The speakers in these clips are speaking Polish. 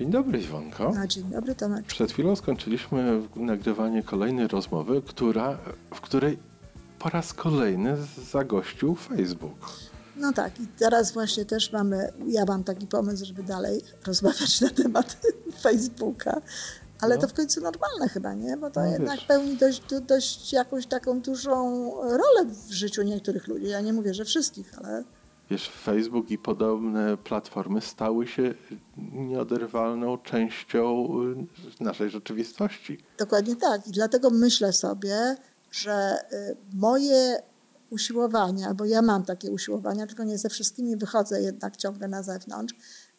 Dzień dobry Iwonko. No, dzień dobry Tomek. Przed chwilą skończyliśmy nagrywanie kolejnej rozmowy, która, w której po raz kolejny zagościł Facebook. No tak, i teraz właśnie też mamy, ja mam taki pomysł, żeby dalej rozmawiać na temat Facebooka, ale No. to w końcu normalne chyba, nie? Bo to No jednak wiesz. pełni dość, do- dość jakąś taką dużą rolę w życiu niektórych ludzi. Ja nie mówię, że wszystkich, ale Wiesz, Facebook i podobne platformy stały się nieoderwalną częścią y, naszej rzeczywistości. Dokładnie tak. I dlatego myślę sobie, że y, moje usiłowania, bo ja mam takie usiłowania, tylko nie ze wszystkimi wychodzę jednak ciągle na zewnątrz,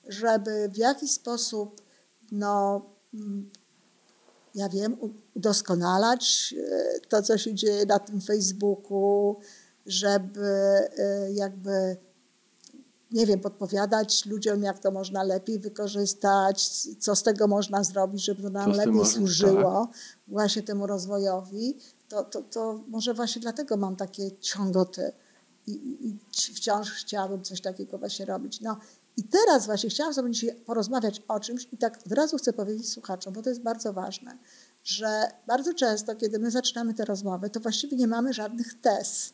żeby w jakiś sposób, no, mm, ja wiem, udoskonalać y, to, co się dzieje na tym Facebooku, żeby jakby nie wiem, podpowiadać ludziom, jak to można lepiej wykorzystać, co z tego można zrobić, żeby to nam lepiej można- służyło właśnie temu rozwojowi, to, to, to może właśnie dlatego mam takie ciągoty i, i, i ci- wciąż chciałabym coś takiego właśnie robić. No i teraz właśnie chciałam sobie dzisiaj porozmawiać o czymś i tak od razu chcę powiedzieć słuchaczom, bo to jest bardzo ważne, że bardzo często, kiedy my zaczynamy te rozmowy, to właściwie nie mamy żadnych tez.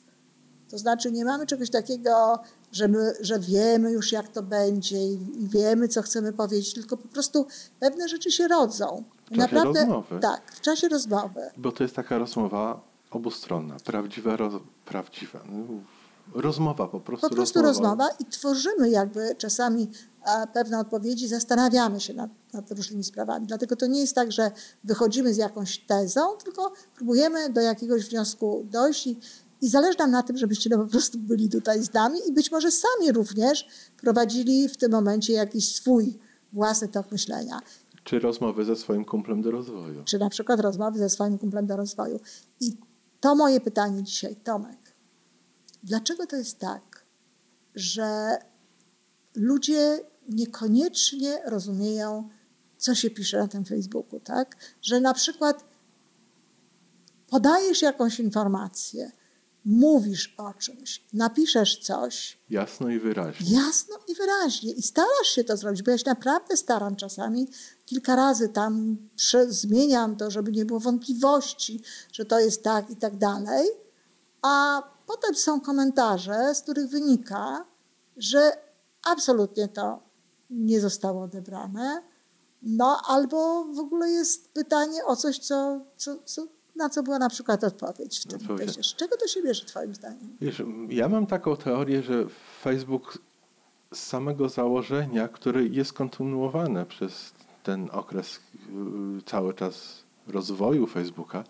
To znaczy nie mamy czegoś takiego, że, my, że wiemy już jak to będzie i, wiemy co chcemy powiedzieć, tylko po prostu pewne rzeczy się rodzą. I czasie rozmowy. Tak, w czasie rozmowy. Bo to jest taka rozmowa obustronna, prawdziwa, roz, prawdziwa. no, Rozmowa po prostu. Po prostu rozmowa i tworzymy jakby czasami pewne odpowiedzi, zastanawiamy się nad, nad różnymi sprawami. Dlatego to nie jest tak, że wychodzimy z jakąś tezą, tylko próbujemy do jakiegoś wniosku dojść i, i zależy nam na tym, żebyście no po prostu byli tutaj z nami i być może sami również prowadzili w tym momencie jakiś swój własny tok myślenia. Czy rozmowy ze swoim kumplem do rozwoju. Czy na przykład rozmowy ze swoim kumplem do rozwoju. I to moje pytanie dzisiaj, Tomek. Dlaczego to jest tak, że ludzie niekoniecznie rozumieją, co się pisze na tym Facebooku, tak? Że na przykład podajesz jakąś informację, mówisz o czymś, napiszesz coś, Jasno i wyraźnie. jasno i wyraźnie. I starasz się to zrobić, bo ja się naprawdę staram czasami. Kilka razy tam zmieniam to, żeby nie było wątpliwości, że to jest tak i tak dalej. A potem są komentarze, z których wynika, że absolutnie to nie zostało odebrane. No albo w ogóle jest pytanie o coś, co, co, co, na co była na przykład odpowiedź w tym wyście. Z czego to się bierze twoim zdaniem? Wiesz, ja mam taką teorię, że Facebook z samego założenia, które jest kontynuowane przez ten okres yy, cały czas rozwoju Facebooka,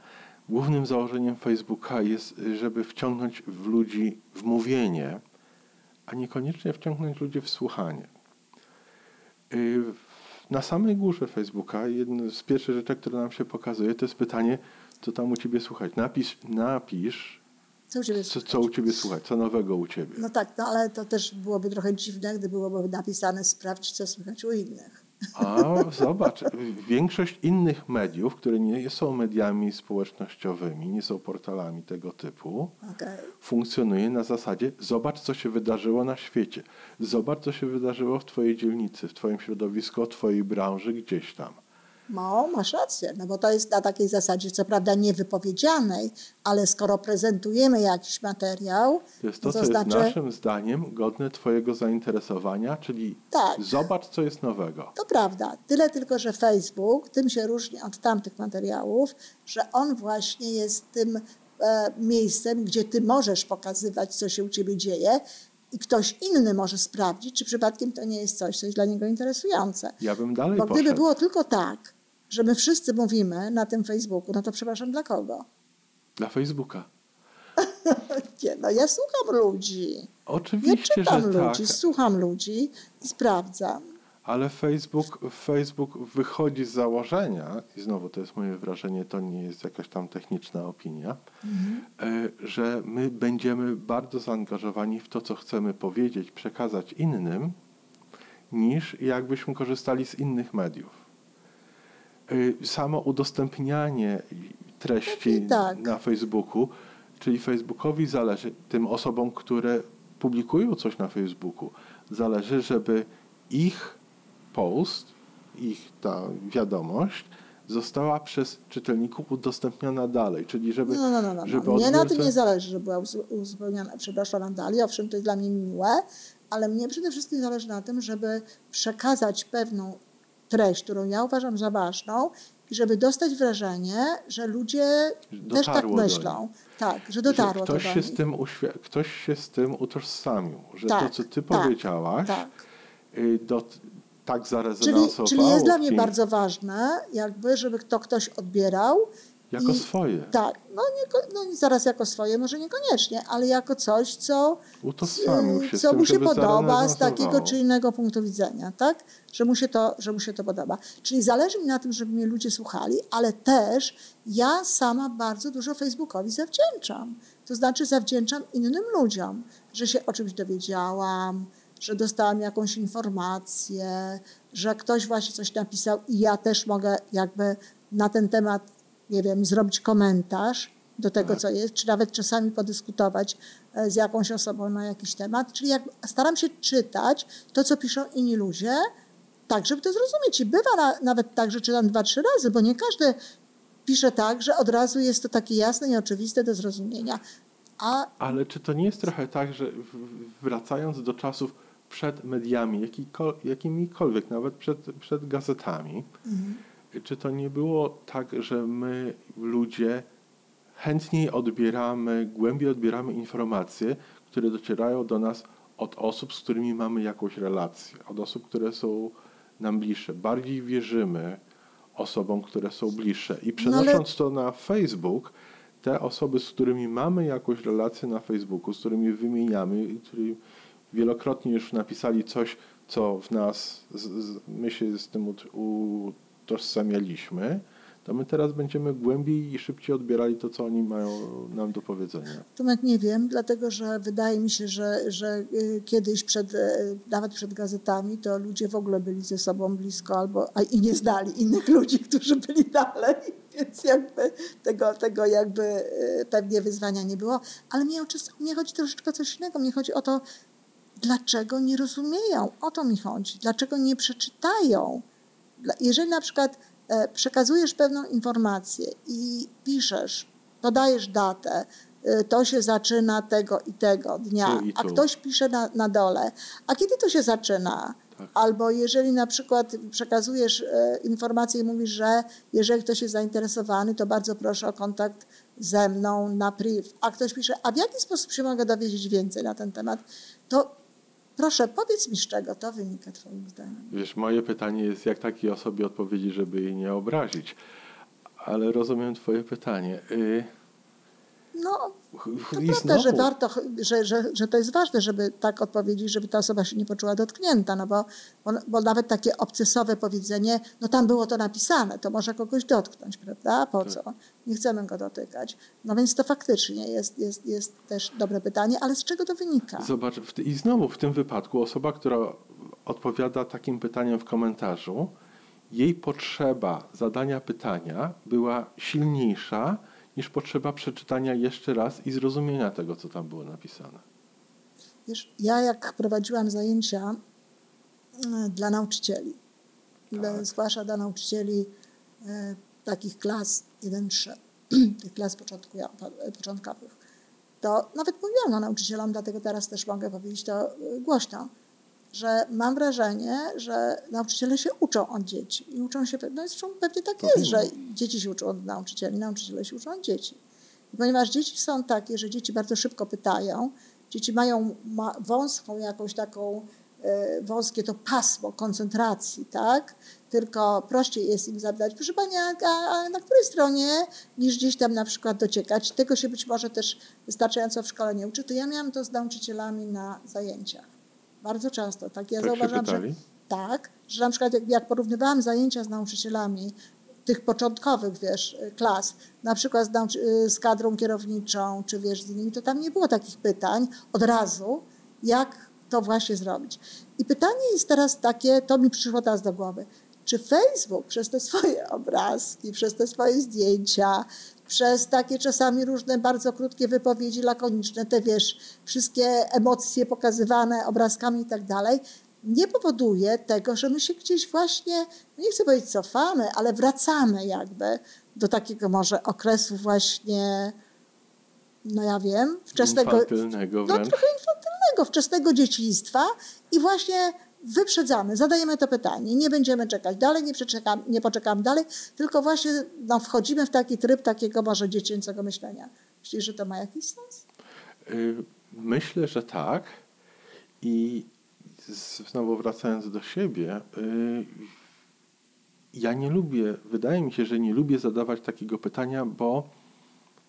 głównym założeniem Facebooka jest, żeby wciągnąć w ludzi w mówienie, a niekoniecznie wciągnąć ludzi w słuchanie. Yy, Na samej górze Facebooka jedna z pierwszych rzeczy, które nam się pokazuje, to jest pytanie, co tam u ciebie słuchać. Napisz, napisz Co u ciebie co, co u ciebie słuchać, co nowego u ciebie. No tak, no ale to też byłoby trochę dziwne, gdy byłoby napisane sprawdź, co słychać u innych. A zobacz, większość innych mediów, które nie są mediami społecznościowymi, nie są portalami tego typu, Okej. funkcjonuje na zasadzie zobacz, co się wydarzyło na świecie. Zobacz, co się wydarzyło w twojej dzielnicy, w twoim środowisku, w twojej branży, gdzieś tam. No, masz rację, no bo to jest na takiej zasadzie, co prawda niewypowiedzianej, ale skoro prezentujemy jakiś materiał, To jest to, co to jest znaczy, naszym zdaniem godne twojego zainteresowania, czyli Tak. zobacz, co jest nowego. to prawda, tyle tylko, że Facebook tym się różni od tamtych materiałów, że on właśnie jest tym e, miejscem, gdzie ty możesz pokazywać, co się u ciebie dzieje i ktoś inny może sprawdzić, czy przypadkiem to nie jest coś, co jest dla niego interesujące. Ja bym dalej Bo gdyby poszedł. było tylko tak, że my wszyscy mówimy na tym Facebooku, no to przepraszam, dla kogo? Dla Facebooka. Nie, no ja słucham ludzi. Ja Oczywiście, czytam że ludzi, tak. słucham ludzi i sprawdzam. Ale Facebook, Facebook wychodzi z założenia, i znowu to jest moje wrażenie, to nie jest jakaś tam techniczna opinia, e, że my będziemy bardzo zaangażowani w to, co chcemy powiedzieć, przekazać innym, niż jakbyśmy korzystali z innych mediów. E, Samo udostępnianie treści Pewnie tak. na Facebooku, czyli Facebookowi zależy, tym osobom, które publikują coś na Facebooku, zależy, żeby ich post ich ta wiadomość została przez czytelników udostępniona dalej, czyli żeby... No, no, no, no. żeby Mnie na tym nie zależy, że była uzu- uzupełniana, przepraszana dalej, owszem, to jest dla mnie miłe, ale mnie przede wszystkim zależy na tym, żeby przekazać pewną treść, którą ja uważam za ważną i żeby dostać wrażenie, że ludzie też tak Dotarło myślą. Tak, że dotarło że ktoś to do się, z tym uświ- ktoś się z tym utożsamił, że Tak, to, co ty tak, powiedziałaś, Tak. y, do, tak Czyli, zarezonansowało czyli jest dla mnie bardzo ważne, jakby, żeby to ktoś odbierał. Jako i- swoje. Tak, no, nieko, no zaraz jako swoje, może niekoniecznie, ale jako coś, co, Utożsamił się co tym, mu się podoba z takiego zarezonansowało. czy innego punktu widzenia, tak? Że mu, się to, że mu się to podoba. Czyli zależy mi na tym, żeby mnie ludzie słuchali, ale też ja sama bardzo dużo Facebookowi zawdzięczam. To znaczy zawdzięczam innym ludziom, że się o czymś dowiedziałam, że dostałam jakąś informację, że ktoś właśnie coś napisał i ja też mogę jakby na ten temat, nie wiem, zrobić komentarz do tego, Tak. co jest, czy nawet czasami podyskutować e, z jakąś osobą na jakiś temat. Czyli jak staram się czytać to, co piszą inni ludzie, tak, żeby to zrozumieć. I bywa na, nawet tak, że czytam dwa, trzy razy, bo nie każdy pisze tak, że od razu jest to takie jasne i oczywiste do zrozumienia. A Ale czy to nie jest trochę tak, że wracając do czasów przed mediami, jakimikolwiek, nawet przed, przed gazetami, czy to nie było tak, że my, ludzie, chętniej odbieramy, głębiej odbieramy informacje, które docierają do nas od osób, z którymi mamy jakąś relację, od osób, które są nam bliższe. Bardziej wierzymy osobom, które są bliższe. I No ale- przenosząc to na Facebook, te osoby, z którymi mamy jakąś relację na Facebooku, z którymi wymieniamy, i którzy wielokrotnie już napisali coś, co w nas, z, z, my się z tym ut- utożsamialiśmy, to my teraz będziemy głębiej i szybciej odbierali to, co oni mają nam do powiedzenia. Tomek nie wiem, dlatego że wydaje mi się, że, że y, kiedyś przed, y, nawet przed gazetami to ludzie w ogóle byli ze sobą blisko albo a i nie znali innych ludzi, którzy byli dalej, więc jakby tego, tego jakby y, pewnie wyzwania nie było. Ale mnie, mnie chodzi troszeczkę o coś innego. Mnie chodzi o to, dlaczego nie rozumieją. O to mi chodzi. Dlaczego nie przeczytają. Jeżeli na przykład e, przekazujesz pewną informację i piszesz, podajesz datę, e, to się zaczyna tego i tego dnia, a ktoś pisze na, na dole, a kiedy to się zaczyna? Tak. Albo jeżeli na przykład przekazujesz e, informację i mówisz, że jeżeli ktoś jest zainteresowany, to bardzo proszę o kontakt ze mną na priv. A ktoś pisze, a w jaki sposób się mogę dowiedzieć więcej na ten temat? To proszę, powiedz mi, z czego to wynika twoim zdaniem. Wiesz, moje pytanie jest, jak takiej osobie odpowiedzieć, żeby jej nie obrazić. Ale rozumiem twoje pytanie. Y, No, to i prawda, że warto, że, że, że to jest ważne, żeby tak odpowiedzieć, żeby ta osoba się nie poczuła dotknięta, no bo, bo, nawet takie obcesowe powiedzenie, no tam było to napisane, to może kogoś dotknąć, prawda? Po Tak. co? Nie chcemy go dotykać. No więc to faktycznie jest, jest, jest też dobre pytanie, ale z czego to wynika? Zobacz, i znowu w tym wypadku osoba, która odpowiada takim pytaniem w komentarzu, jej potrzeba zadania pytania była silniejsza niż potrzeba przeczytania jeszcze raz i zrozumienia tego, co tam było napisane. Wiesz, ja jak prowadziłam zajęcia e, dla nauczycieli, dla, Tak. zwłaszcza dla nauczycieli e, takich klas 1-3, tych klas początku, początkowych, to nawet mówiłam na nauczycielom, dlatego teraz też mogę powiedzieć to e, głośno, że mam wrażenie, że nauczyciele się uczą od dzieci i uczą się, no zresztą pewnie tak jest, że dzieci się uczą od nauczycieli, nauczyciele się uczą od dzieci. I ponieważ dzieci są takie, że dzieci bardzo szybko pytają, dzieci mają ma wąską jakąś taką, e, wąskie to pasmo koncentracji, tak? Tylko prościej jest im zadać, proszę Pani, a, a na której stronie, niż gdzieś tam na przykład dociekać. Tego się być może też wystarczająco w szkole nie uczy. To ja miałam to z nauczycielami na zajęciach. Bardzo często. Tak, ja Tak zauważam, że tak, że na przykład jak, jak porównywałam zajęcia z nauczycielami tych początkowych, wiesz, klas, na przykład z, nauczy- z kadrą kierowniczą, czy wiesz, z innymi, to tam nie było takich pytań od razu, jak to właśnie zrobić. I pytanie jest teraz takie, to mi przyszło teraz do głowy, czy Facebook przez te swoje obrazki, przez te swoje zdjęcia, przez takie czasami różne bardzo krótkie wypowiedzi lakoniczne, te wiesz, wszystkie emocje pokazywane obrazkami i tak dalej, nie powoduje tego, że my się gdzieś właśnie, no nie chcę powiedzieć cofamy, ale wracamy jakby do takiego może okresu właśnie, no ja wiem, wczesnego... Infantylnego No trochę infantylnego, wczesnego dzieciństwa i właśnie wyprzedzamy, zadajemy to pytanie, nie będziemy czekać dalej, nie, przeczekam, nie poczekamy dalej, tylko właśnie no, wchodzimy w taki tryb takiego może dziecięcego myślenia. Myślisz, że to ma jakiś sens? Y, Myślę, że tak. I znowu wracając do siebie, y, ja nie lubię, wydaje mi się, że nie lubię zadawać takiego pytania, bo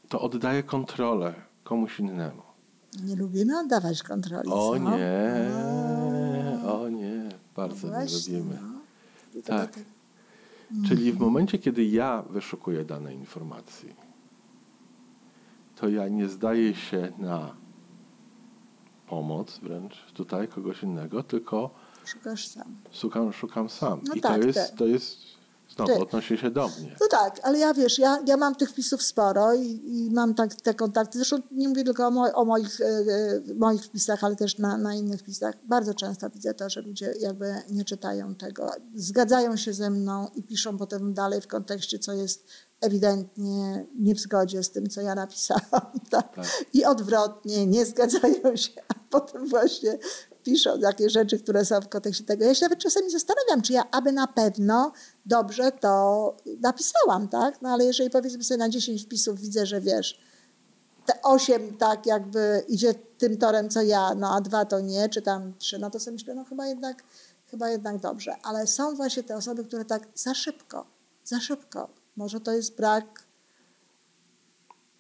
to oddaje kontrolę komuś innemu. Nie lubimy oddawać kontroli. O co? nie, A, o nie, bardzo no nie właśnie, lubimy. no. Tak. dlatego- Czyli w momencie, kiedy ja wyszukuję danej informacji, to ja nie zdaję się na pomoc wręcz tutaj kogoś innego, tylko Szukasz sam. szukam, szukam sam. No I tak, to jest, tak. to jest znowu odnosi się do mnie. No tak, ale ja wiesz, ja, ja mam tych wpisów sporo i, i mam tak, te kontakty. Zresztą nie mówię tylko o, moj, o moich, e, e, moich wpisach, ale też na, na innych wpisach. Bardzo często widzę to, że ludzie jakby nie czytają tego. Zgadzają się ze mną i piszą potem dalej w kontekście, co jest ewidentnie nie w zgodzie z tym, co ja napisałam. Tak? Tak. I odwrotnie, nie zgadzają się, a potem właśnie piszą takie rzeczy, które są w kontekście tego. Ja się nawet czasami zastanawiam, czy ja aby na pewno dobrze to napisałam, tak? No ale jeżeli powiedzmy sobie na 10 wpisów widzę, że wiesz, te 8 tak jakby idzie tym torem, co ja, no a dwa to nie, czy tam trzy, no to sobie myślę, no chyba jednak, chyba jednak dobrze. Ale są właśnie te osoby, które tak za szybko, za szybko. Może to jest brak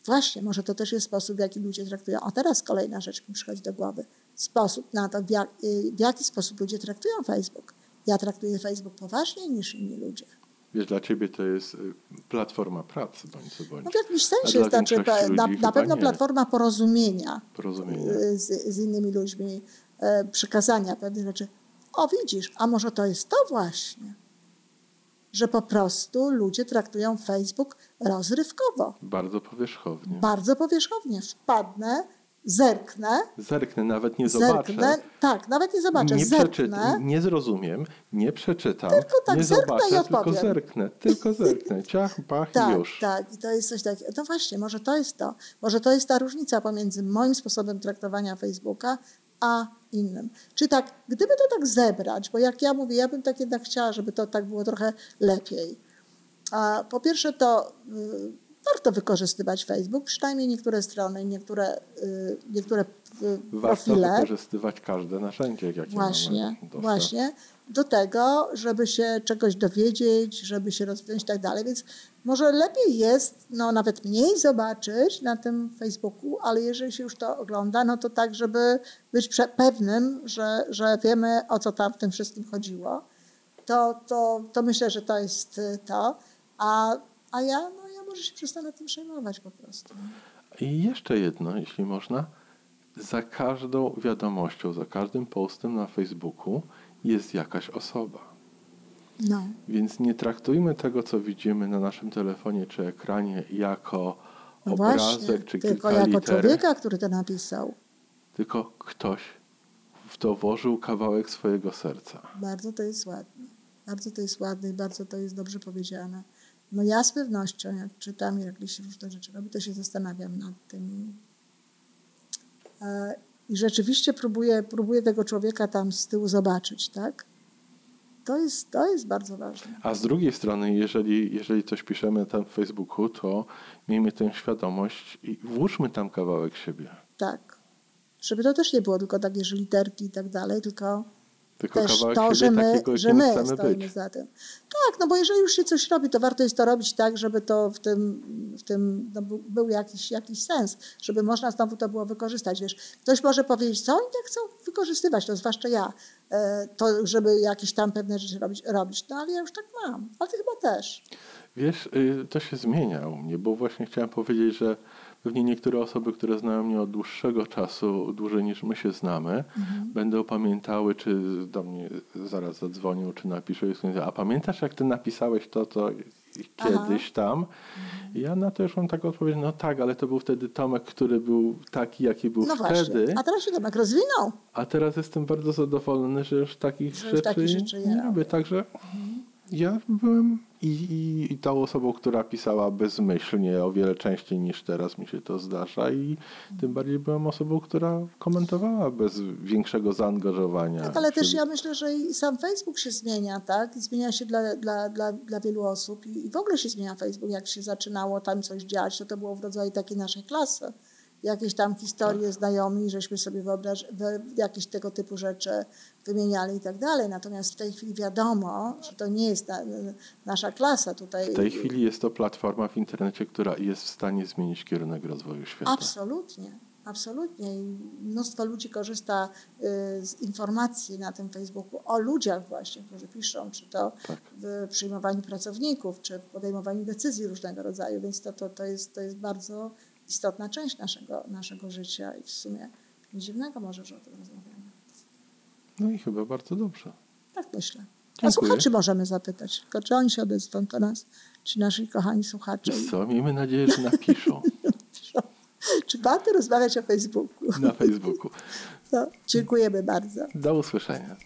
Właśnie, może to też jest sposób, w jaki ludzie traktują. A teraz kolejna rzecz mi przychodzi do głowy. Sposób na to, w, jak, y, w jaki sposób ludzie traktują Facebook. Ja traktuję Facebook poważniej niż inni ludzie. Wiesz, dla ciebie to jest y, platforma pracy, bądź co bądź. No w jakimś sensie, dla znaczy, na, na pewno nie. platforma porozumienia Porozumienie. y, z, z innymi ludźmi, e, przekazania pewnych rzeczy. O, widzisz, a może to jest to właśnie, że po prostu ludzie traktują Facebook rozrywkowo, Bardzo powierzchownie. bardzo powierzchownie. Wpadnę, zerknę, Zerknę, nawet nie zobaczę. Zerknę, tak, nawet nie zobaczę. nie, przeczy- nie zrozumiem, nie przeczytam, Tylko tak nie zerknę i zobaczę, tylko odpowiem. zerknę, tylko zerknę, ciach, pach i tak, już. tak. I to jest coś takiego. No właśnie, może to jest to. Może to jest ta różnica pomiędzy moim sposobem traktowania Facebooka, a innym. Czy tak, gdyby to tak zebrać, bo jak ja mówię, ja bym tak jednak chciała, żeby to tak było trochę lepiej. A po pierwsze to y, warto wykorzystywać Facebook, przynajmniej niektóre strony, niektóre, y, niektóre y, Warto profile. wykorzystywać każde narzędzie, jakie Właśnie, mamy dostęp. właśnie. Do tego, żeby się czegoś dowiedzieć, żeby się rozwinąć i tak dalej. Więc może lepiej jest no, nawet mniej zobaczyć na tym Facebooku, ale jeżeli się już to ogląda, no to tak, żeby być pewnym, że, że wiemy o co tam w tym wszystkim chodziło. To, to, to myślę, że to jest y, to. A, a ja, no, ja może się przestanę tym przejmować po prostu. I jeszcze jedno, jeśli można. Za każdą wiadomością, za każdym postem na Facebooku jest jakaś osoba. No. Więc nie traktujmy tego, co widzimy na naszym telefonie czy ekranie, jako No obrazek właśnie, czy tylko jako liter, człowieka, który to napisał. tylko ktoś w to włożył kawałek swojego serca. Bardzo to jest ładne. Bardzo to jest ładne i bardzo to jest dobrze powiedziane. No ja z pewnością, jak czytam, jak się różne rzeczy robi, to się zastanawiam nad tym. E, I rzeczywiście próbuję, próbuję tego człowieka tam z tyłu zobaczyć, tak? To jest, to jest bardzo ważne. A z drugiej strony, jeżeli, jeżeli coś piszemy tam w Facebooku, to miejmy tę świadomość i włóżmy tam kawałek siebie. Tak. Żeby to też nie było tylko takie, że literki i tak dalej, tylko Tylko też to, że my, że my stoimy być. za tym. Tak, no bo jeżeli już się coś robi, to warto jest to robić tak, żeby to w tym, w tym no, był, był jakiś, jakiś sens, żeby można znowu to było wykorzystać. Wiesz, ktoś może powiedzieć, co oni tak chcą wykorzystywać, to zwłaszcza ja, e, to żeby jakieś tam pewne rzeczy robić, robić. No ale ja już tak mam, ale ty chyba też. Wiesz, y, to się zmienia u mnie, bo właśnie chciałem powiedzieć, że pewnie niektóre osoby, które znają mnie od dłuższego czasu, dłużej niż my się znamy, będą pamiętały, czy do mnie zaraz zadzwonią, czy napiszą, i stwierdzą, a pamiętasz jak ty napisałeś to, to kiedyś tam? I ja na to już mam taką odpowiedź, no tak, ale to był wtedy Tomek, który był taki, jaki był No wtedy. właśnie. A teraz się Tomek rozwinął. A teraz jestem bardzo zadowolony, że już takich Że już rzeczy, takich rzeczy nie robię. robię. Także ja byłem i, i, i tą osobą, która pisała bezmyślnie o wiele częściej niż teraz mi się to zdarza i tym bardziej byłem osobą, która komentowała bez większego zaangażowania. Tak, ale też ja myślę, że i sam Facebook się zmienia, tak? I zmienia się dla, dla, dla, dla wielu osób i, i w ogóle się zmienia Facebook. Jak się zaczynało tam coś dziać, to to było w rodzaju takiej naszej klasy. Jakieś tam historie Tak. znajomi, żeśmy sobie wyobraż, jakieś tego typu rzeczy wymieniali i tak dalej. Natomiast w tej chwili wiadomo, że to nie jest na, nasza klasa tutaj. W tej chwili jest to platforma w internecie, która jest w stanie zmienić kierunek rozwoju świata. Absolutnie, absolutnie. I mnóstwo ludzi korzysta y, z informacji na tym Facebooku o ludziach właśnie, którzy piszą, czy to Tak. w przyjmowaniu pracowników, czy w podejmowaniu decyzji różnego rodzaju, więc to, to, to, jest, to jest bardzo istotna część naszego, naszego życia i w sumie nic dziwnego może, że o tym rozmawiamy. No i chyba bardzo dobrze. Tak myślę. A Dziękuję. słuchaczy możemy zapytać, tylko czy oni się odezwą do nas, ci nasi kochani słuchacze. Co, miejmy nadzieję, że napiszą Czy warto rozmawiać o Facebooku? na Facebooku. No, dziękujemy bardzo. Do usłyszenia.